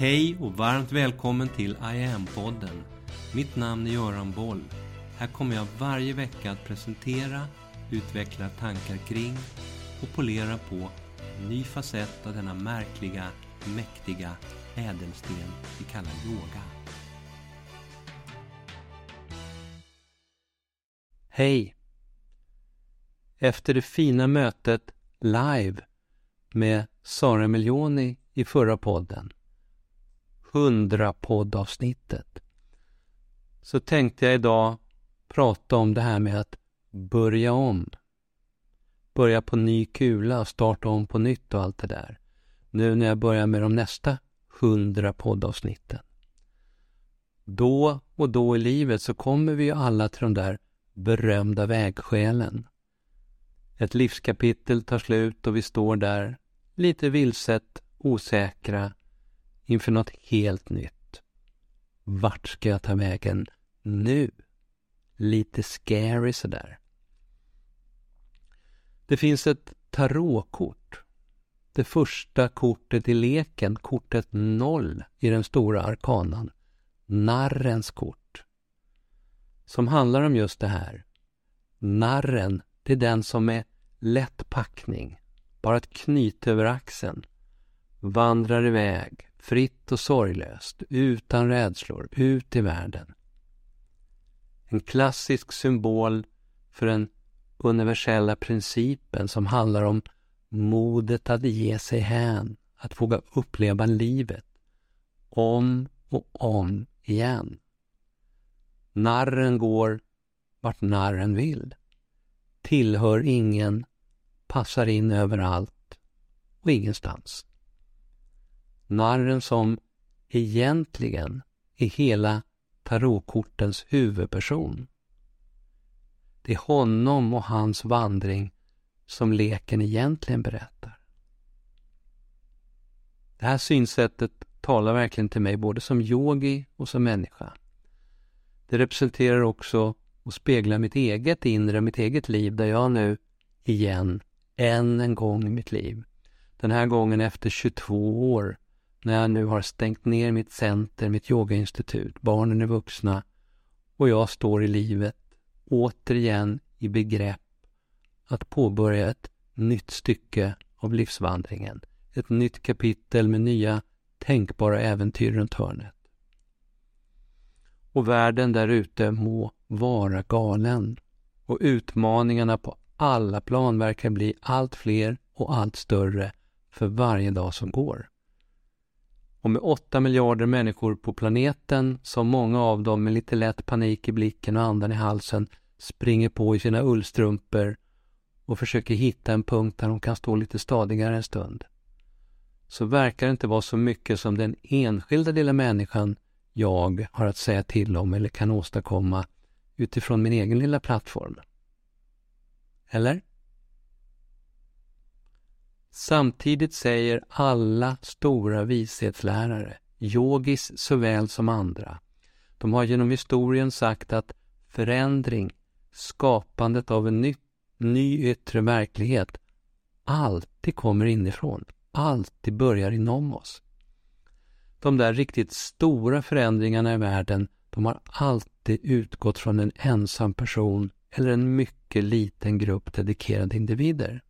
Hej och varmt välkommen till I am-podden. Mitt namn är Göran Boll. Här kommer jag varje vecka att presentera, utveckla tankar kring och polera på en ny facett av denna märkliga, mäktiga ädelsten vi kallar yoga. Hej! Efter det fina mötet live med Sara Miljoni i förra podden, 100 poddavsnittet, så tänkte jag idag prata om det här med att börja om. Börja på ny kula och starta om på nytt och allt det där. Nu när jag börjar med de nästa 100 poddavsnitten. Då och då i livet så kommer vi ju alla till de där berömda vägskälen. Ett livskapitel tar slut och vi står där, lite vilset, osäkra, inför något helt nytt. Vart ska jag ta vägen nu? Lite scary sådär. Det finns ett tarotkort. Det första kortet i leken, kortet noll i den stora arkanan. Narrens kort. Som handlar om just det här. Narren, det är den som är lätt packning, bara ett knyte över axeln, vandrar iväg, fritt och sorglöst, utan rädslor, ut i världen. En klassisk symbol för den universella principen som handlar om modet att ge sig hän, att våga uppleva livet om och om igen. Narren går vart narren vill, tillhör ingen, passar in överallt och ingenstans. Narren som egentligen är hela tarotkortens huvudperson. Det är honom och hans vandring som leken egentligen berättar. Det här synsättet talar verkligen till mig både som yogi och som människa. Det representerar också och speglar mitt eget inre, mitt eget liv där jag nu igen, än en gång i mitt liv, den här gången efter 22 år, när jag nu har stängt ner mitt center, mitt yogainstitut, barnen är vuxna och jag står i livet återigen i begrepp att påbörja ett nytt stycke av livsvandringen. Ett nytt kapitel med nya tänkbara äventyr runt hörnet. Och världen där ute må vara galen. Och utmaningarna på alla plan verkar bli allt fler och allt större för varje dag som går. Och med åtta miljarder människor på planeten, som många av dem med lite lätt panik i blicken och andan i halsen springer på i sina ullstrumpor och försöker hitta en punkt där de kan stå lite stadigare en stund, så verkar det inte vara så mycket som den enskilda lilla människan jag har att säga till om eller kan åstadkomma utifrån min egen lilla plattform. Eller? Samtidigt säger alla stora vishetslärare, yogis såväl som andra, de har genom historien sagt att förändring, skapandet av en ny, ny yttre verklighet, alltid kommer inifrån, alltid börjar inom oss. De där riktigt stora förändringarna i världen, de har alltid utgått från en ensam person eller en mycket liten grupp dedikerade individer.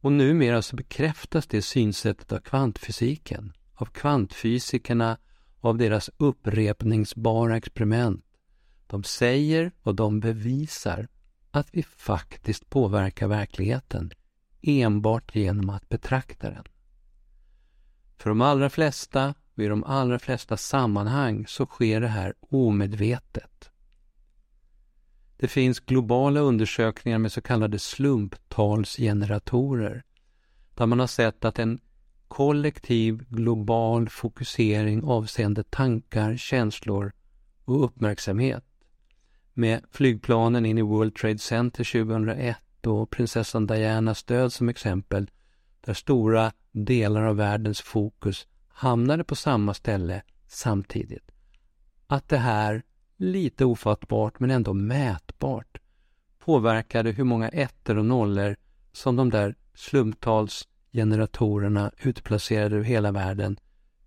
Och numera så bekräftas det synsättet av kvantfysiken, av kvantfysikerna, av deras upprepningsbara experiment. De säger och de bevisar att vi faktiskt påverkar verkligheten enbart genom att betrakta den. För de allra flesta och i de allra flesta sammanhang så sker det här omedvetet. Det finns globala undersökningar med så kallade slumptalsgeneratorer där man har sett att en kollektiv global fokusering avseende tankar, känslor och uppmärksamhet med flygplanen in i World Trade Center 2001 och prinsessan Dianas död som exempel där stora delar av världens fokus hamnade på samma ställe samtidigt. Att det här lite ofattbart men ändå mätbart påverkade hur många ettor och nollor som de där slumptalsgeneratorerna utplacerade över hela världen,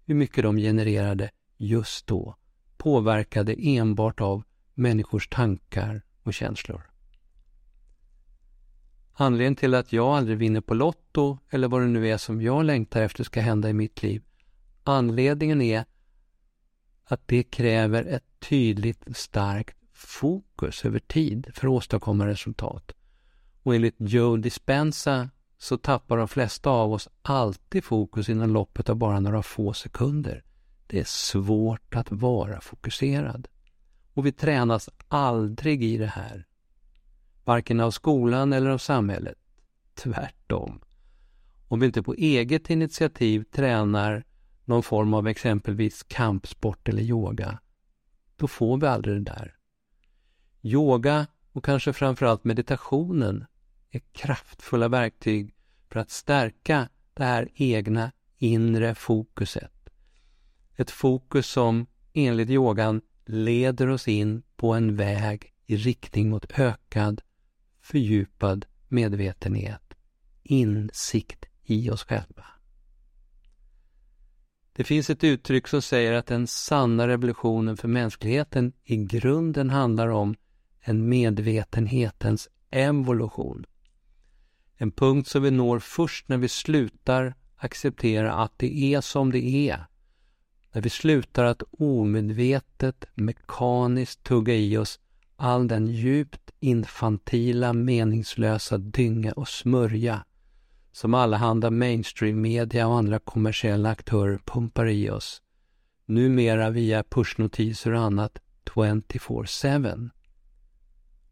hur mycket de genererade just då, påverkade enbart av människors tankar och känslor. Anledningen till att jag aldrig vinner på Lotto eller vad det nu är som jag längtar efter ska hända i mitt liv. Anledningen är att det kräver ett tydligt starkt fokus över tid för att åstadkomma resultat. Och enligt Joe Dispenza så tappar de flesta av oss alltid fokus inom loppet av bara några få sekunder. Det är svårt att vara fokuserad. Och vi tränas aldrig i det här. Varken av skolan eller av samhället. Tvärtom. Om vi inte på eget initiativ tränar någon form av exempelvis kampsport eller yoga, då får vi aldrig det där. Yoga och kanske framförallt meditationen är kraftfulla verktyg för att stärka det här egna inre fokuset. Ett fokus som enligt yogan leder oss in på en väg i riktning mot ökad, fördjupad medvetenhet, insikt i oss själva. Det finns ett uttryck som säger att den sanna revolutionen för mänskligheten i grunden handlar om en medvetenhetens evolution. En punkt som vi når först när vi slutar acceptera att det är som det är. När vi slutar att omedvetet, mekaniskt tugga i oss all den djupt infantila, meningslösa dynga och smörja som allehanda mainstream-media och andra kommersiella aktörer pumpar i oss. Numera via pushnotiser och annat 24-7.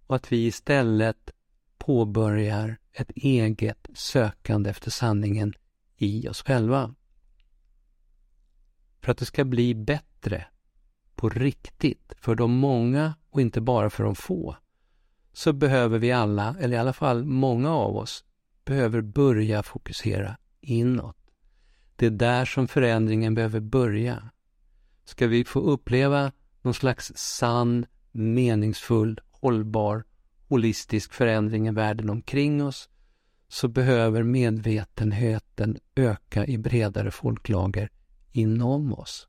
Och att vi istället påbörjar ett eget sökande efter sanningen i oss själva. För att det ska bli bättre på riktigt för de många och inte bara för de få så behöver vi alla, eller i alla fall många av oss, behöver börja fokusera inåt. Det är där som förändringen behöver börja. Ska vi få uppleva någon slags sann, meningsfull, hållbar, holistisk förändring i världen omkring oss så behöver medvetenheten öka i bredare folklager inom oss.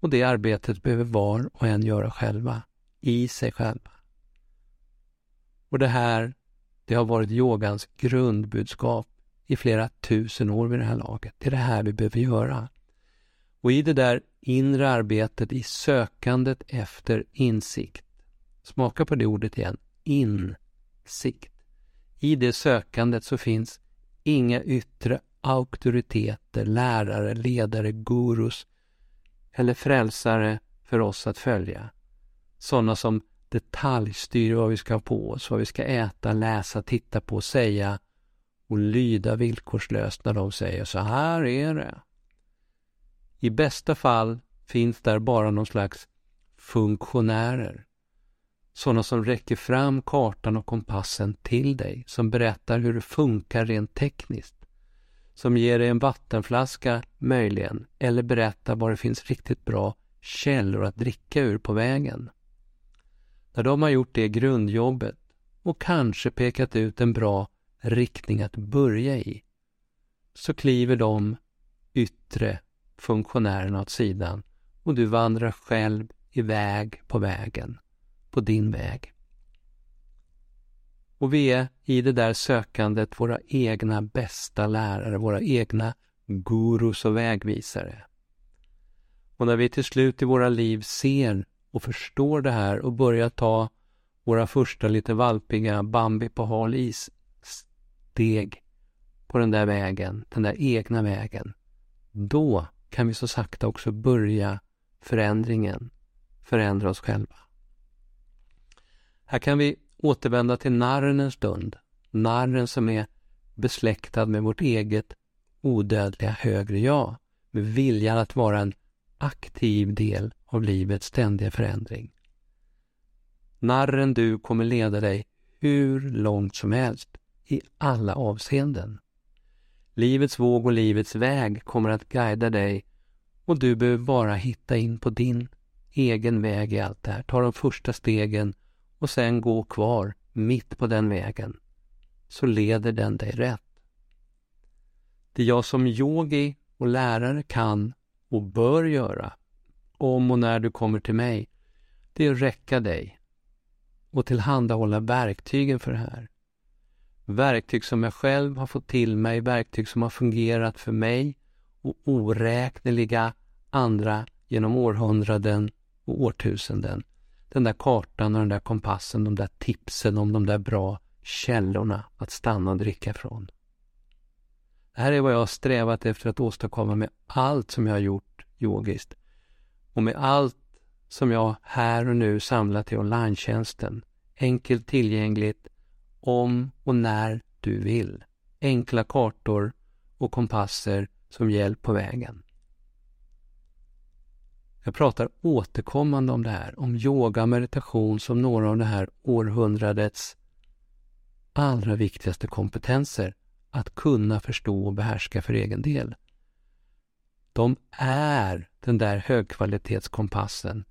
Och det arbetet behöver var och en göra själva, i sig själva. Och det här det har varit yogans grundbudskap i flera tusen år vid det här laget. Det är det här vi behöver göra. Och i det där inre arbetet, i sökandet efter insikt, smaka på det ordet igen, insikt. I det sökandet så finns inga yttre auktoriteter, lärare, ledare, gurus eller frälsare för oss att följa. Sådana som detaljstyr vad vi ska ha på oss, vad vi ska äta, läsa, titta på, säga och lyda villkorslöst när de säger så här är det. I bästa fall finns där bara någon slags funktionärer. Sådana som räcker fram kartan och kompassen till dig, som berättar hur det funkar rent tekniskt. Som ger dig en vattenflaska, möjligen, eller berättar var det finns riktigt bra källor att dricka ur på vägen. När de har gjort det grundjobbet och kanske pekat ut en bra riktning att börja i, så kliver de yttre funktionärerna åt sidan och du vandrar själv iväg på vägen, på din väg. Och vi är i det där sökandet våra egna bästa lärare, våra egna gurus och vägvisare. Och när vi till slut i våra liv ser och förstår det här och börjar ta våra första lite valpiga Bambi på hal is steg på den där vägen, den där egna vägen. Då kan vi så sakta också börja förändringen, förändra oss själva. Här kan vi återvända till narren en stund. Narren som är besläktad med vårt eget odödliga högre jag, med viljan att vara en aktiv del av livets ständiga förändring. Narren du kommer leda dig hur långt som helst i alla avseenden. Livets våg och livets väg kommer att guida dig och du behöver bara hitta in på din egen väg i allt det här. Ta de första stegen och sen gå kvar mitt på den vägen. Så leder den dig rätt. Det jag som yogi och lärare kan och bör göra om och när du kommer till mig, det är att räcka dig och tillhandahålla verktygen för det här. Verktyg som jag själv har fått till mig, verktyg som har fungerat för mig och oräkneliga andra genom århundraden och årtusenden. Den där kartan och den där kompassen, de där tipsen om de där bra källorna att stanna och dricka från. Det här är vad jag har strävat efter att åstadkomma med allt som jag har gjort yogiskt och med allt som jag här och nu samlat i online Enkelt tillgängligt om och när du vill. Enkla kartor och kompasser som hjälp på vägen. Jag pratar återkommande om det här, om yoga och meditation som några av det här århundradets allra viktigaste kompetenser att kunna förstå och behärska för egen del. De är den där högkvalitetskompassen.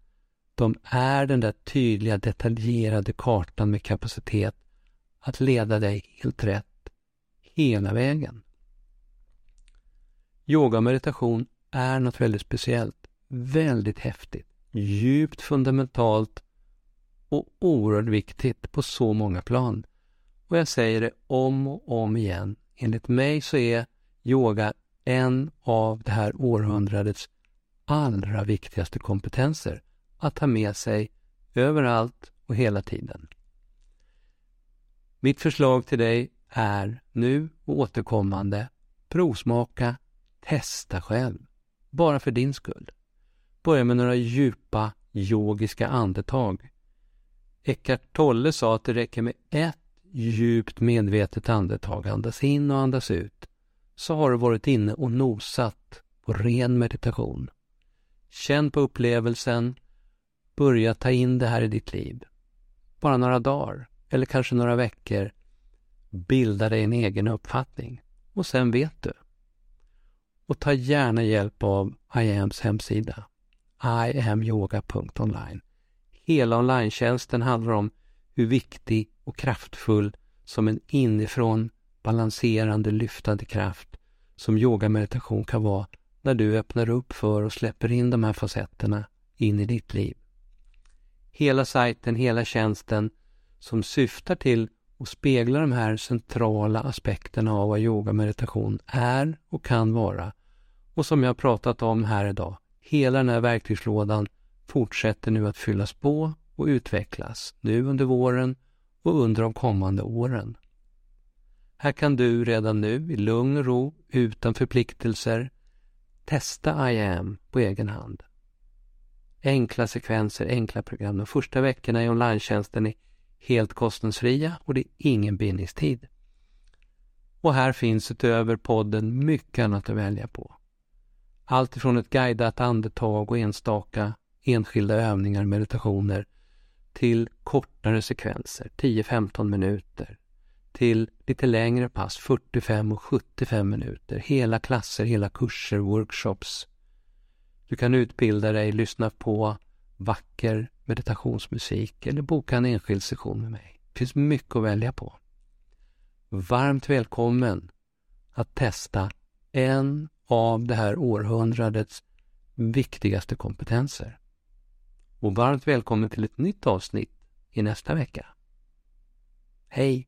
De är den där tydliga, detaljerade kartan med kapacitet att leda dig helt rätt hela vägen. Yoga och meditation är något väldigt speciellt, väldigt häftigt, djupt fundamentalt och oerhört viktigt på så många plan. Och jag säger det om och om igen. Enligt mig så är yoga en av det här århundradets allra viktigaste kompetenser att ha med sig överallt och hela tiden. Mitt förslag till dig är nu och återkommande provsmaka, testa själv, bara för din skull. Börja med några djupa yogiska andetag. Eckart Tolle sa att det räcker med ett djupt medvetet andetag, andas in och andas ut, så har du varit inne och nosat på ren meditation. Känn på upplevelsen, börja ta in det här i ditt liv. Bara några dagar, eller kanske några veckor, bilda dig en egen uppfattning. Och sen vet du. Och ta gärna hjälp av IAMs hemsida, iamyoga.online. Hela online handlar om hur viktig och kraftfull som en inifrån balanserande, lyftande kraft som yoga meditation kan vara när du öppnar upp för och släpper in de här facetterna in i ditt liv. Hela sajten, hela tjänsten som syftar till att spegla de här centrala aspekterna av vad yoga meditation är och kan vara och som jag pratat om här idag. Hela den här verktygslådan fortsätter nu att fyllas på och utvecklas nu under våren och under de kommande åren. Här kan du redan nu i lugn och ro, utan förpliktelser, testa I am på egen hand. Enkla sekvenser, enkla program. De första veckorna i online är helt kostnadsfria och det är ingen bindningstid. Och här finns utöver podden mycket annat att välja på. Allt ifrån ett guidat andetag och enstaka enskilda övningar, meditationer till kortare sekvenser, 10-15 minuter, till lite längre pass, 45 och 75 minuter, hela klasser, hela kurser, workshops. Du kan utbilda dig, lyssna på vacker meditationsmusik eller boka en enskild session med mig. Det finns mycket att välja på. Varmt välkommen att testa en av det här århundradets viktigaste kompetenser och varmt välkommen till ett nytt avsnitt i nästa vecka. Hej!